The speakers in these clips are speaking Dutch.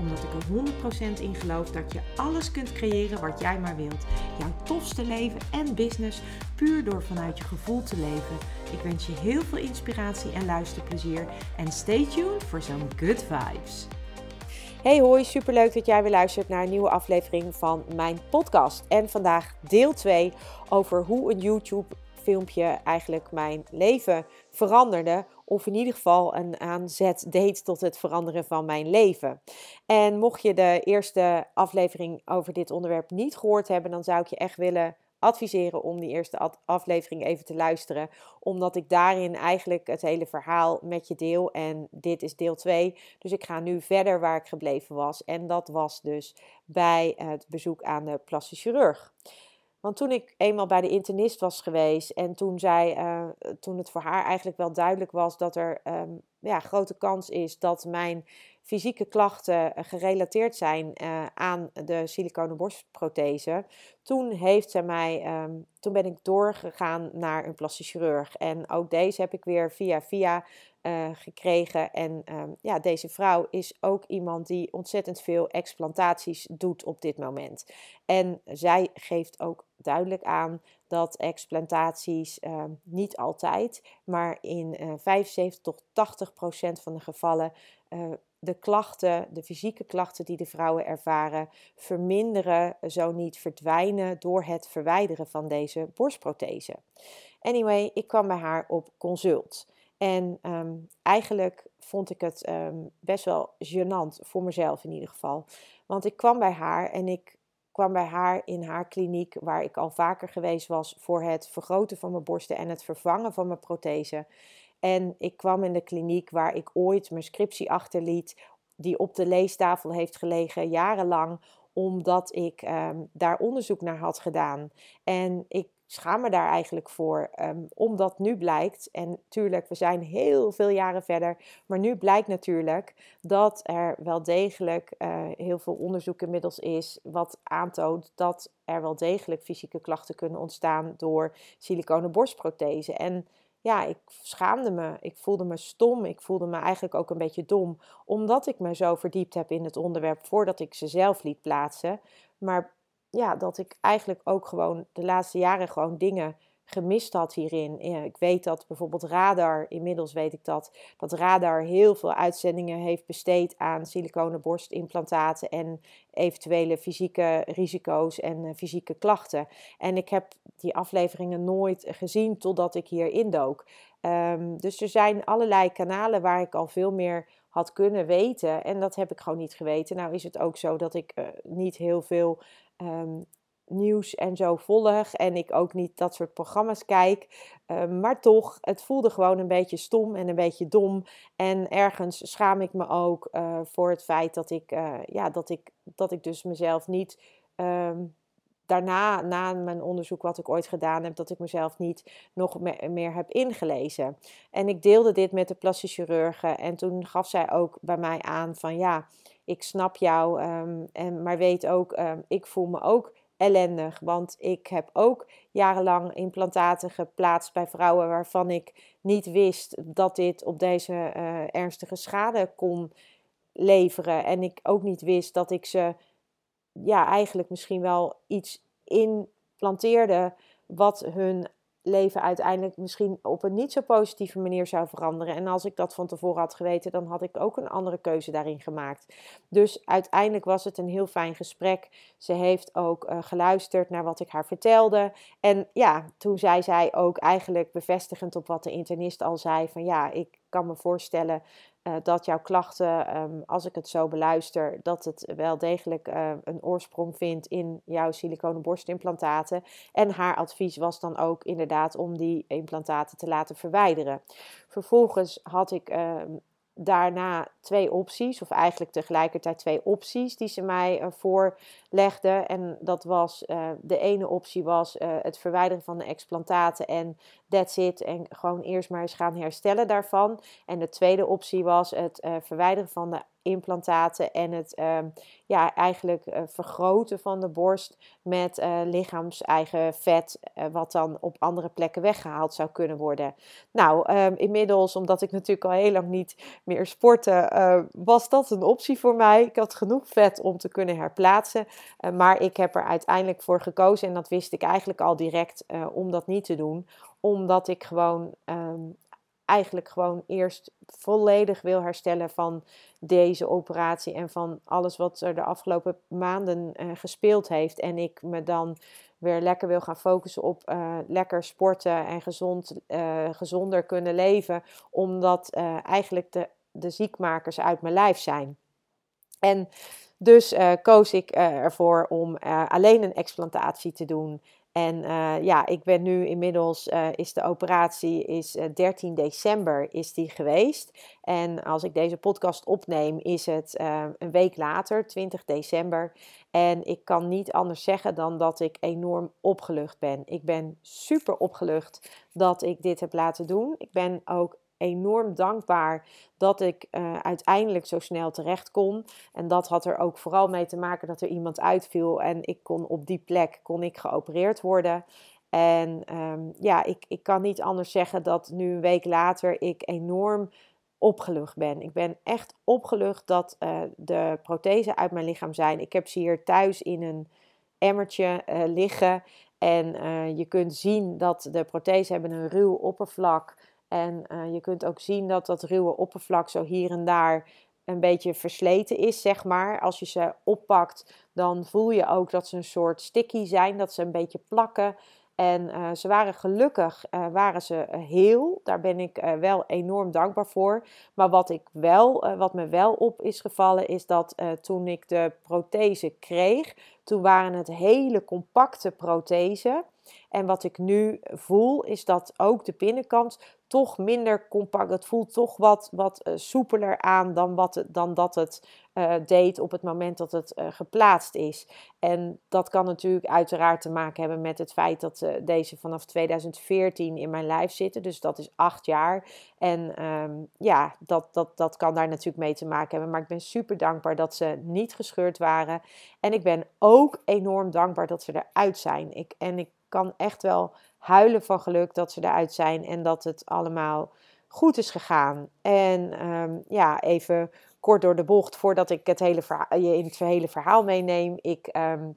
Omdat ik er 100% in geloof dat je alles kunt creëren wat jij maar wilt. Jouw tofste leven en business puur door vanuit je gevoel te leven. Ik wens je heel veel inspiratie en luisterplezier. En stay tuned voor zo'n good vibes. Hey hoi, superleuk dat jij weer luistert naar een nieuwe aflevering van mijn podcast. En vandaag deel 2 over hoe een YouTube filmpje eigenlijk mijn leven veranderde. Of in ieder geval een aanzet deed tot het veranderen van mijn leven. En mocht je de eerste aflevering over dit onderwerp niet gehoord hebben, dan zou ik je echt willen adviseren om die eerste aflevering even te luisteren. Omdat ik daarin eigenlijk het hele verhaal met je deel. En dit is deel 2. Dus ik ga nu verder waar ik gebleven was. En dat was dus bij het bezoek aan de plastic chirurg. Want toen ik eenmaal bij de internist was geweest en toen, zij, uh, toen het voor haar eigenlijk wel duidelijk was dat er um, ja, grote kans is dat mijn fysieke klachten eh, gerelateerd zijn uh, aan de siliconen borstprothese, toen heeft ze mij, um, toen ben ik doorgegaan naar een plastisch chirurg. En ook deze heb ik weer via via gekregen. En um, ja, deze vrouw is ook iemand die ontzettend veel explantaties doet op dit moment. En zij geeft ook duidelijk aan dat explantaties uh, niet altijd, maar in uh, 75 tot 80 procent van de gevallen uh, de klachten, de fysieke klachten die de vrouwen ervaren, verminderen, zo niet verdwijnen door het verwijderen van deze borstprothese. Anyway, ik kwam bij haar op consult. En um, eigenlijk vond ik het um, best wel gênant, voor mezelf in ieder geval. Want ik kwam bij haar en ik kwam bij haar in haar kliniek, waar ik al vaker geweest was voor het vergroten van mijn borsten en het vervangen van mijn prothese. En ik kwam in de kliniek waar ik ooit mijn scriptie achterliet, die op de leestafel heeft gelegen jarenlang, omdat ik um, daar onderzoek naar had gedaan. En ik schaam me daar eigenlijk voor, um, omdat nu blijkt, en tuurlijk, we zijn heel veel jaren verder, maar nu blijkt natuurlijk dat er wel degelijk uh, heel veel onderzoek inmiddels is, wat aantoont dat er wel degelijk fysieke klachten kunnen ontstaan door siliconen borstprothese. En ja, ik schaamde me. Ik voelde me stom. Ik voelde me eigenlijk ook een beetje dom. Omdat ik me zo verdiept heb in het onderwerp voordat ik ze zelf liet plaatsen. Maar ja, dat ik eigenlijk ook gewoon de laatste jaren gewoon dingen gemist had hierin. Ik weet dat bijvoorbeeld Radar, inmiddels weet ik dat, dat Radar heel veel uitzendingen heeft besteed aan siliconen borstimplantaten en eventuele fysieke risico's en eh, fysieke klachten. En ik heb die afleveringen nooit gezien totdat ik hier indook. Um, dus er zijn allerlei kanalen waar ik al veel meer had kunnen weten. En dat heb ik gewoon niet geweten. Nou is het ook zo dat ik uh, niet heel veel um, nieuws en zo volg. En ik ook niet dat soort programma's kijk. Uh, maar toch, het voelde gewoon een beetje stom en een beetje dom. En ergens schaam ik me ook uh, voor het feit dat ik, uh, ja, dat ik, dat ik dus mezelf niet. Um, daarna, na mijn onderzoek wat ik ooit gedaan heb, dat ik mezelf niet nog meer, heb ingelezen. En ik deelde dit met de plastische chirurgen. En toen gaf zij ook bij mij aan van ja, ik snap jou. Um, en, maar weet ook, um, ik voel me ook ellendig. Want ik heb ook jarenlang implantaten geplaatst bij vrouwen waarvan ik niet wist dat dit op deze uh, ernstige schade kon leveren. En ik ook niet wist dat ik ze ja, eigenlijk misschien wel iets implanteerde wat hun leven uiteindelijk misschien op een niet zo positieve manier zou veranderen. En als ik dat van tevoren had geweten, dan had ik ook een andere keuze daarin gemaakt. Dus uiteindelijk was het een heel fijn gesprek. Ze heeft ook uh, geluisterd naar wat ik haar vertelde. En ja, toen zei zij ook eigenlijk bevestigend op wat de internist al zei: van ja, ik kan me voorstellen uh, dat jouw klachten, um, als ik het zo beluister, dat het wel degelijk uh, een oorsprong vindt in jouw siliconen borstimplantaten. En haar advies was dan ook inderdaad om die implantaten te laten verwijderen. Vervolgens had ik uh, daarna twee opties, of eigenlijk tegelijkertijd twee opties die ze mij uh, voorlegden. En dat was, uh, de ene optie was uh, het verwijderen van de explantaten en that's it. En gewoon eerst maar eens gaan herstellen daarvan. En de tweede optie was het verwijderen van de implantaten en het uh, ja, eigenlijk uh, vergroten van de borst met uh, lichaams-eigen vet, eh, wat dan op andere plekken weggehaald zou kunnen worden. Nou, um, inmiddels, omdat ik natuurlijk al heel lang niet meer sportte, was dat een optie voor mij. Ik had genoeg vet om te kunnen herplaatsen, maar ik heb er uiteindelijk voor gekozen en dat wist ik eigenlijk al direct om dat niet te doen, omdat ik gewoon um, eigenlijk gewoon eerst volledig wil herstellen van deze operatie en van alles wat er de afgelopen maanden uh, gespeeld heeft. En ik me dan weer lekker wil gaan focussen op uh, lekker sporten en gezond, uh, gezonder kunnen leven, omdat eigenlijk de, de ziekmakers uit mijn lijf zijn. En dus koos ik ervoor om alleen een explantatie te doen. En uh, ja, ik ben nu inmiddels, uh, is de operatie is uh, eh, 13 december is die geweest. En als ik deze podcast opneem, is het een week later, 20 december. En ik kan niet anders zeggen dan dat ik enorm opgelucht ben. Ik ben super opgelucht dat ik dit heb laten doen. Ik ben ook enorm dankbaar dat ik uh, uiteindelijk zo snel terecht kon. En dat had er ook vooral mee te maken dat er iemand uitviel en ik kon op die plek kon ik geopereerd worden. En um, ja, ik, ik kan niet anders zeggen dat nu een week later ik enorm opgelucht ben. Ik ben echt opgelucht dat uh, de prothesen uit mijn lichaam zijn. Ik heb ze hier thuis in een emmertje uh, liggen. En je kunt zien dat de prothesen hebben een ruw oppervlak en uh, je kunt ook zien dat dat ruwe oppervlak zo hier en daar een beetje versleten is, zeg maar. Als je ze oppakt, dan voel je ook dat ze een soort sticky zijn, dat ze een beetje plakken. En uh, ze waren gelukkig, uh, waren ze heel. Daar ben ik wel enorm dankbaar voor. Maar wat, ik wel, wat me wel op is gevallen, is dat toen ik de prothese kreeg, toen waren het hele compacte prothesen. En wat ik nu voel, is dat ook de binnenkant toch minder compact. Het voelt toch wat, wat uh, soepeler aan dan, wat dan dat het uh, deed op het moment dat het uh, geplaatst is. En dat kan natuurlijk uiteraard te maken hebben met het feit dat deze vanaf 2014 in mijn lijf zitten. Dus dat is acht jaar. En um, ja, dat, dat, dat kan daar natuurlijk mee te maken hebben. Maar ik ben super dankbaar dat ze niet gescheurd waren. En ik ben ook enorm dankbaar dat ze eruit zijn. Ik, en ik kan echt wel huilen van geluk dat ze eruit zijn en dat het allemaal goed is gegaan. En um, ja, even kort door de bocht, voordat ik het hele je in het hele verhaal meeneem. Ik, um,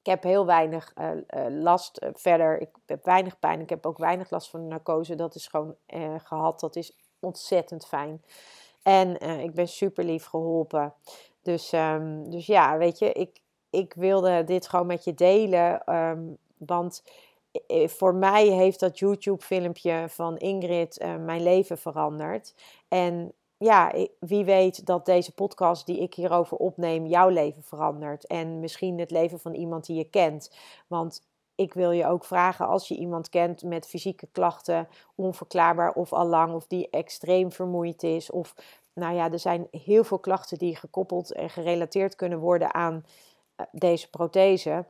ik heb heel weinig uh, uh, last uh, verder. Ik heb weinig pijn. Ik heb ook weinig last van de narcose. Dat is gewoon gehad. Dat is ontzettend fijn. En ik ben super lief geholpen. Dus, um, dus ja, weet je, ik, ik wilde dit gewoon met je delen. Want voor mij heeft dat YouTube-filmpje van Ingrid uh, mijn leven veranderd. En ja, wie weet dat deze podcast die ik hierover opneem jouw leven verandert. En misschien het leven van iemand die je kent. Want ik wil je ook vragen als je iemand kent met fysieke klachten, onverklaarbaar of al lang, of die extreem vermoeid is. Of nou ja, er zijn heel veel klachten die gekoppeld en gerelateerd kunnen worden aan eh, deze prothese.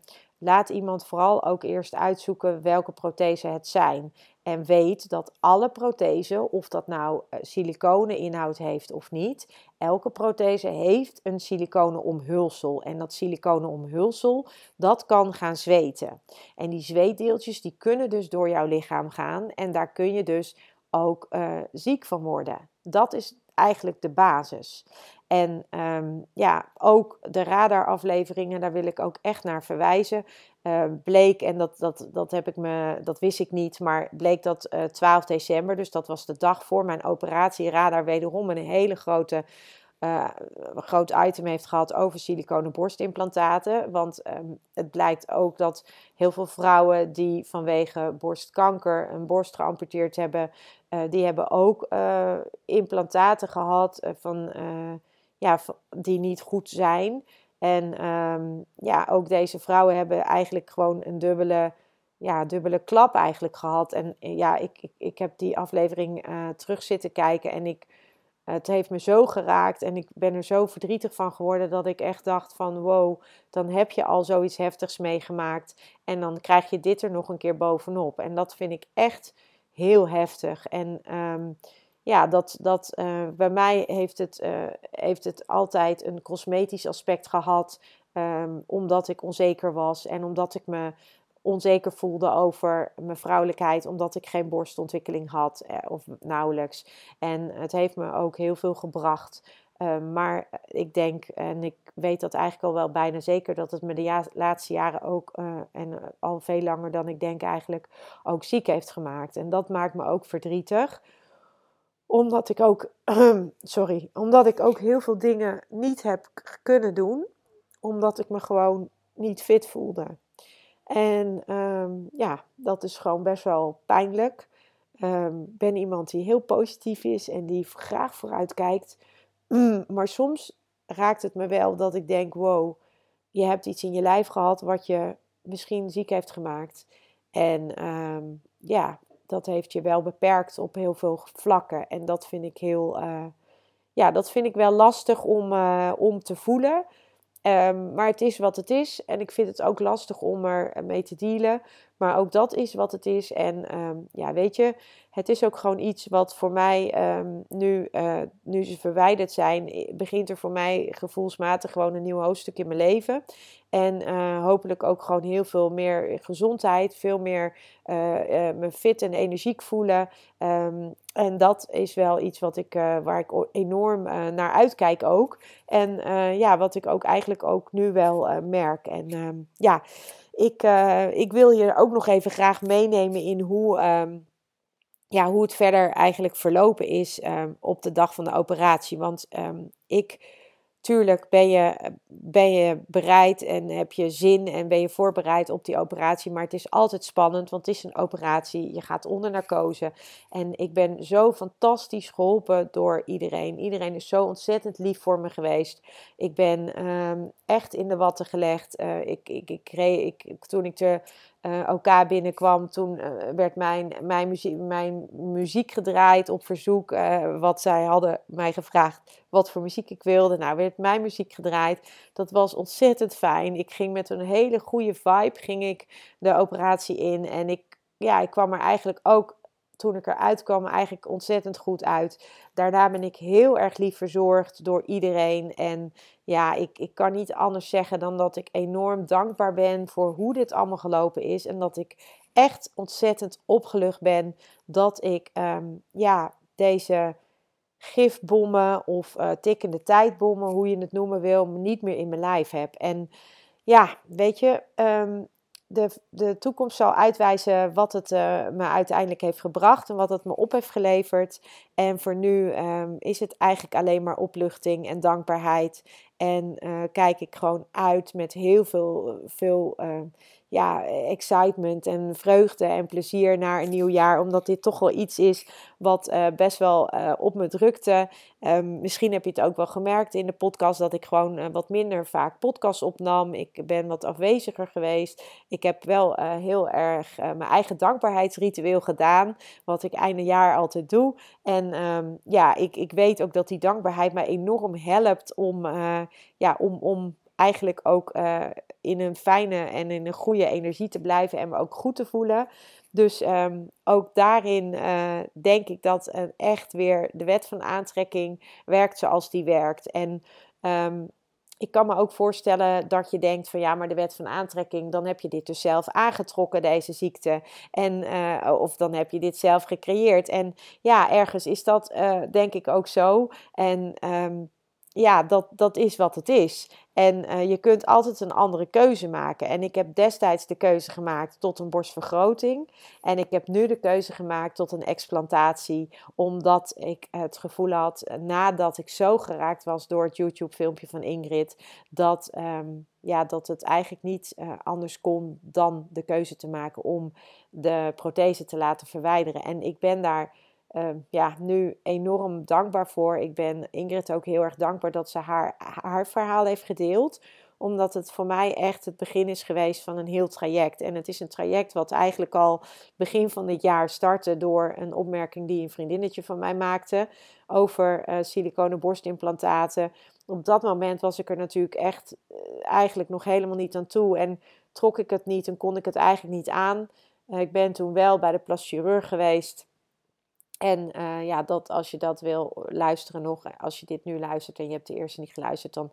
Laat iemand vooral ook eerst uitzoeken welke prothesen het zijn. En weet dat alle prothesen, of dat nou eh, siliconen inhoud heeft of niet, elke prothese heeft een siliconen omhulsel. En dat siliconen omhulsel, dat kan gaan zweten. En die zweetdeeltjes, die kunnen dus door jouw lichaam gaan. En daar kun je dus ook uh, ziek van worden. Dat is eigenlijk de basis. En um, ja, ook de radarafleveringen, daar wil ik ook echt naar verwijzen. Uh, bleek, en dat, dat, dat, heb ik me, dat wist ik niet, maar bleek dat uh, eh, 12 december, dus dat was de dag voor mijn operatie, radar wederom een hele grote uh, groot item heeft gehad over siliconen borstimplantaten. Want um, het blijkt ook dat heel veel vrouwen die vanwege borstkanker een borst geamputeerd hebben, uh, die hebben ook implantaten gehad van, ja, die niet goed zijn. En um, ja, ook deze vrouwen hebben eigenlijk gewoon een dubbele, ja, dubbele klap eigenlijk gehad. En ja, ik, ik, ik heb die aflevering terug zitten kijken en ik het heeft me zo geraakt en ik ben er zo verdrietig van geworden dat ik echt dacht van wow, dan heb je al zoiets heftigs meegemaakt en dan krijg je dit er nog een keer bovenop. En dat vind ik echt heel heftig. En ehm, ja, dat, dat, uh, bij mij heeft het, uh, heeft het altijd een cosmetisch aspect gehad, um, omdat ik onzeker was en omdat ik me onzeker voelde over mijn vrouwelijkheid, omdat ik geen borstontwikkeling had eh, of nauwelijks. En het heeft me ook heel veel gebracht. Uh, maar ik denk, en ik weet dat eigenlijk al wel bijna zeker, dat het me de laatste jaren ook, en al veel langer dan ik denk eigenlijk, ook ziek heeft gemaakt. En dat maakt me ook verdrietig omdat ik ook, sorry, omdat ik ook heel veel dingen niet heb kunnen doen, omdat ik me gewoon niet fit voelde. En um, ja, dat is gewoon best wel pijnlijk. Ik um, ben iemand die heel positief is en die graag vooruit kijkt. maar soms raakt het me wel dat ik denk: wow, je hebt iets in je lijf gehad wat je misschien ziek heeft gemaakt. En um, ja, dat heeft je wel beperkt op heel veel vlakken. En dat vind ik heel, uh, ja, dat vind ik wel lastig om, uh, om te voelen. Um, maar het is wat het is. En ik vind het ook lastig om er mee te dealen. Maar ook dat is wat het is. En um, ja, weet je, het is ook gewoon iets wat voor mij um, nu, uh, nu ze verwijderd zijn, begint er voor mij gevoelsmatig gewoon een nieuw hoofdstuk in mijn leven. En uh, hopelijk ook gewoon heel veel meer gezondheid, veel meer uh, me fit en energiek voelen. Um, en dat is wel iets wat ik, waar ik enorm naar uitkijk ook. En ja, wat ik ook eigenlijk ook nu wel merk. En ja, ik, ik wil hier ook nog even graag meenemen in hoe um, ja, hoe het verder eigenlijk verlopen is um, op de dag van de operatie. Want um, ik, tuurlijk ben je, ben je bereid en heb je zin en ben je voorbereid op die operatie. Maar het is altijd spannend, want het is een operatie. Je gaat onder narcose. En ik ben zo fantastisch geholpen door iedereen. Iedereen is zo ontzettend lief voor me geweest. Ik ben um, echt in de watten gelegd. Uh, ik, ik, ik, ik, ik, toen ik de uh, OK binnenkwam, toen uh, werd mijn, mijn, muziek, mijn muziek gedraaid op verzoek. Uh, wat zij hadden mij gevraagd wat voor muziek ik wilde. Nou, werd mijn muziek gedraaid. Dat was ontzettend fijn. Ik ging met een hele goede vibe ging ik de operatie in. En ik, ja, ik kwam er eigenlijk ook toen ik eruit kwam eigenlijk ontzettend goed uit. Daarna ben ik heel erg lief verzorgd door iedereen. En ja, ik, ik kan niet anders zeggen dan dat ik enorm dankbaar ben voor hoe dit allemaal gelopen is. En dat ik echt ontzettend opgelucht ben dat ik um, ja, deze gifbommen of uh, tikkende tijdbommen, hoe je het noemen wil, niet meer in mijn lijf heb. En ja, weet je, um, de, de toekomst zal uitwijzen wat het uh, me uiteindelijk heeft gebracht en wat het me op heeft geleverd. En voor nu um, is het eigenlijk alleen maar opluchting en dankbaarheid. En uh, kijk ik gewoon uit met heel veel, veel uh, ja, excitement en vreugde en plezier naar een nieuw jaar. Omdat dit toch wel iets is wat uh, best wel uh, op me drukte. Um, misschien heb je het ook wel gemerkt in de podcast dat ik gewoon uh, wat minder vaak podcasts opnam. Ik ben wat afweziger geweest. Ik heb wel heel erg mijn eigen dankbaarheidsritueel gedaan. Wat ik einde jaar altijd doe. En um, ja, ik, ik weet ook dat die dankbaarheid mij enorm helpt om, ja, om, om eigenlijk ook uh, in een fijne en in een goede energie te blijven en me ook goed te voelen. Dus um, ook daarin uh, denk ik dat echt weer de wet van aantrekking werkt zoals die werkt. En um, ik kan me ook voorstellen dat je denkt van ja, maar de wet van aantrekking, dan heb je dit dus zelf aangetrokken, deze ziekte. En, uh, of dan heb je dit zelf gecreëerd. En ja, ergens is dat denk ik ook zo. En um, ja, dat, dat is wat het is. En uh, je kunt altijd een andere keuze maken. En ik heb destijds de keuze gemaakt tot een borstvergroting. En ik heb nu de keuze gemaakt tot een explantatie. Omdat ik het gevoel had, eh, nadat ik zo geraakt was door het YouTube-filmpje van Ingrid, dat, um, ja, dat het eigenlijk niet uh, anders kon dan de keuze te maken om de prothese te laten verwijderen. En ik ben daar uh, ja, nu enorm dankbaar voor. Ik ben Ingrid ook heel erg dankbaar dat ze haar, haar verhaal heeft gedeeld. omdat het voor mij echt het begin is geweest van een heel traject. En het is een traject wat eigenlijk al begin van dit jaar startte door een opmerking die een vriendinnetje van mij maakte over uh, siliconen borstimplantaten. Op dat moment was ik er natuurlijk echt uh, eigenlijk nog helemaal niet aan toe en trok ik het niet en kon ik het eigenlijk niet aan. Uh, ik ben toen wel bij de plastic geweest. En ja, dat, als je dat wil luisteren nog, als je dit nu luistert en je hebt de eerste niet geluisterd, dan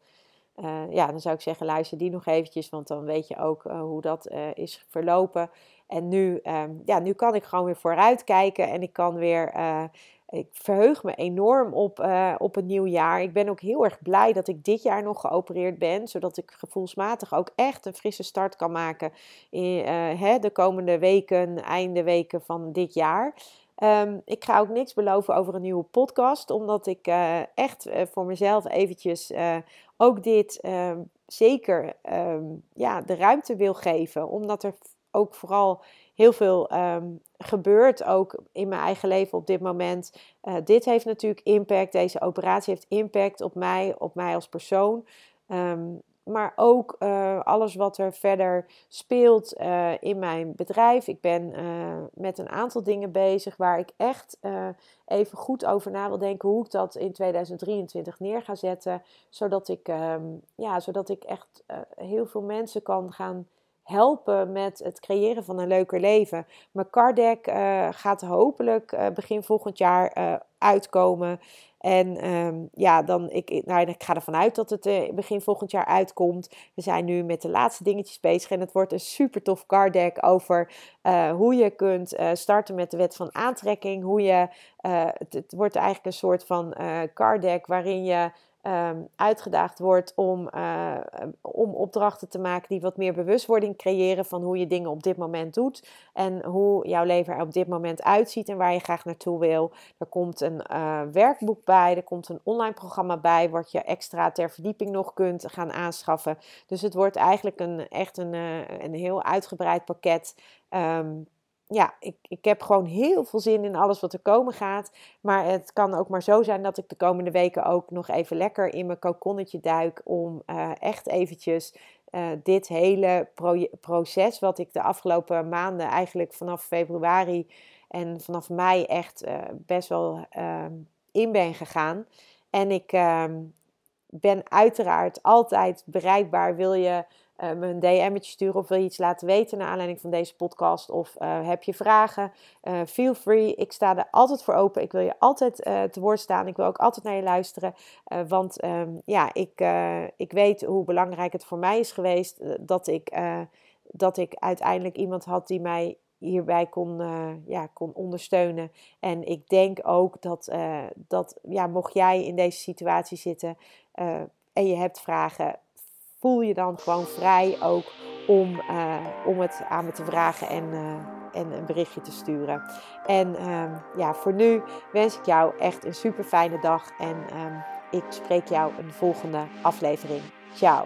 ja, dan zou ik zeggen, luister die nog eventjes, want dan weet je ook hoe dat is verlopen. En nu, um, ja, nu kan ik gewoon weer vooruit kijken en ik kan weer, ik verheug me enorm op, op een nieuw jaar. Ik ben ook heel erg blij dat ik dit jaar nog geopereerd ben, zodat ik gevoelsmatig ook echt een frisse start kan maken in hè, de komende weken, einde weken van dit jaar. Um, ik ga ook niks beloven over een nieuwe podcast, omdat ik uh, echt uh, voor mezelf eventjes uh, ook dit ehm, zeker um, ja, de ruimte wil geven. Omdat er ook vooral heel veel gebeurt, ook in mijn eigen leven op dit moment. dit heeft natuurlijk impact, deze operatie heeft impact op mij, op mij als persoon maar ook uh, alles wat er verder speelt uh, in mijn bedrijf. Ik ben uh, met een aantal dingen bezig waar ik echt even goed over na wil denken hoe ik dat in 2023 neer ga zetten. Zodat ik, um, ja, zodat ik echt heel veel mensen kan gaan helpen met het creëren van een leuker leven. Mijn card gaat hopelijk begin volgend jaar uitkomen. En um, ja, dan, ik, nou, ik ga ervan uit dat het uh, begin volgend jaar uitkomt. We zijn nu met de laatste dingetjes bezig. En het wordt een super tof card deck over uh, hoe je kunt uh, starten met de wet van aantrekking. Hoe je, het, het, wordt eigenlijk een soort van card deck waarin je um, uitgedaagd wordt om, uh, om opdrachten te maken die wat meer bewustwording creëren van hoe je dingen op dit moment doet en hoe jouw leven er op dit moment uitziet en waar je graag naartoe wil. Er komt een uh, werkboek bij, er komt een online programma bij wat je extra ter verdieping nog kunt gaan aanschaffen. Dus het wordt eigenlijk een, echt een, uh, een heel uitgebreid pakket. Um, ja, ik, ik heb gewoon heel veel zin in alles wat er komen gaat. Maar het kan ook maar zo zijn dat ik de komende weken ook nog even lekker in mijn kokonnetje duik. Om uh, echt eventjes uh, dit hele pro proces, wat ik de afgelopen maanden eigenlijk vanaf februari en vanaf mei echt uh, best wel ehm, in ben gegaan. En ik ehm, ben uiteraard altijd bereikbaar. Wil je uh, me een DM'tje sturen of wil je iets laten weten naar aanleiding van deze podcast of uh, heb je vragen, uh, feel free. Ik sta er altijd voor open. Ik wil je altijd te woord staan. Ik wil ook altijd naar je luisteren. want um, ja, ik, ik weet hoe belangrijk het voor mij is geweest dat, ik, dat ik uiteindelijk iemand had die mij hierbij kon, ja, kon ondersteunen. En ik denk ook dat, dat ja, mocht jij in deze situatie zitten en je hebt vragen, voel je dan gewoon vrij ook om, uh, om het aan me te vragen en, uh, en een berichtje te sturen. En um, ja, voor nu wens ik jou echt een super fijne dag en um, ik spreek jou de volgende aflevering. Ciao.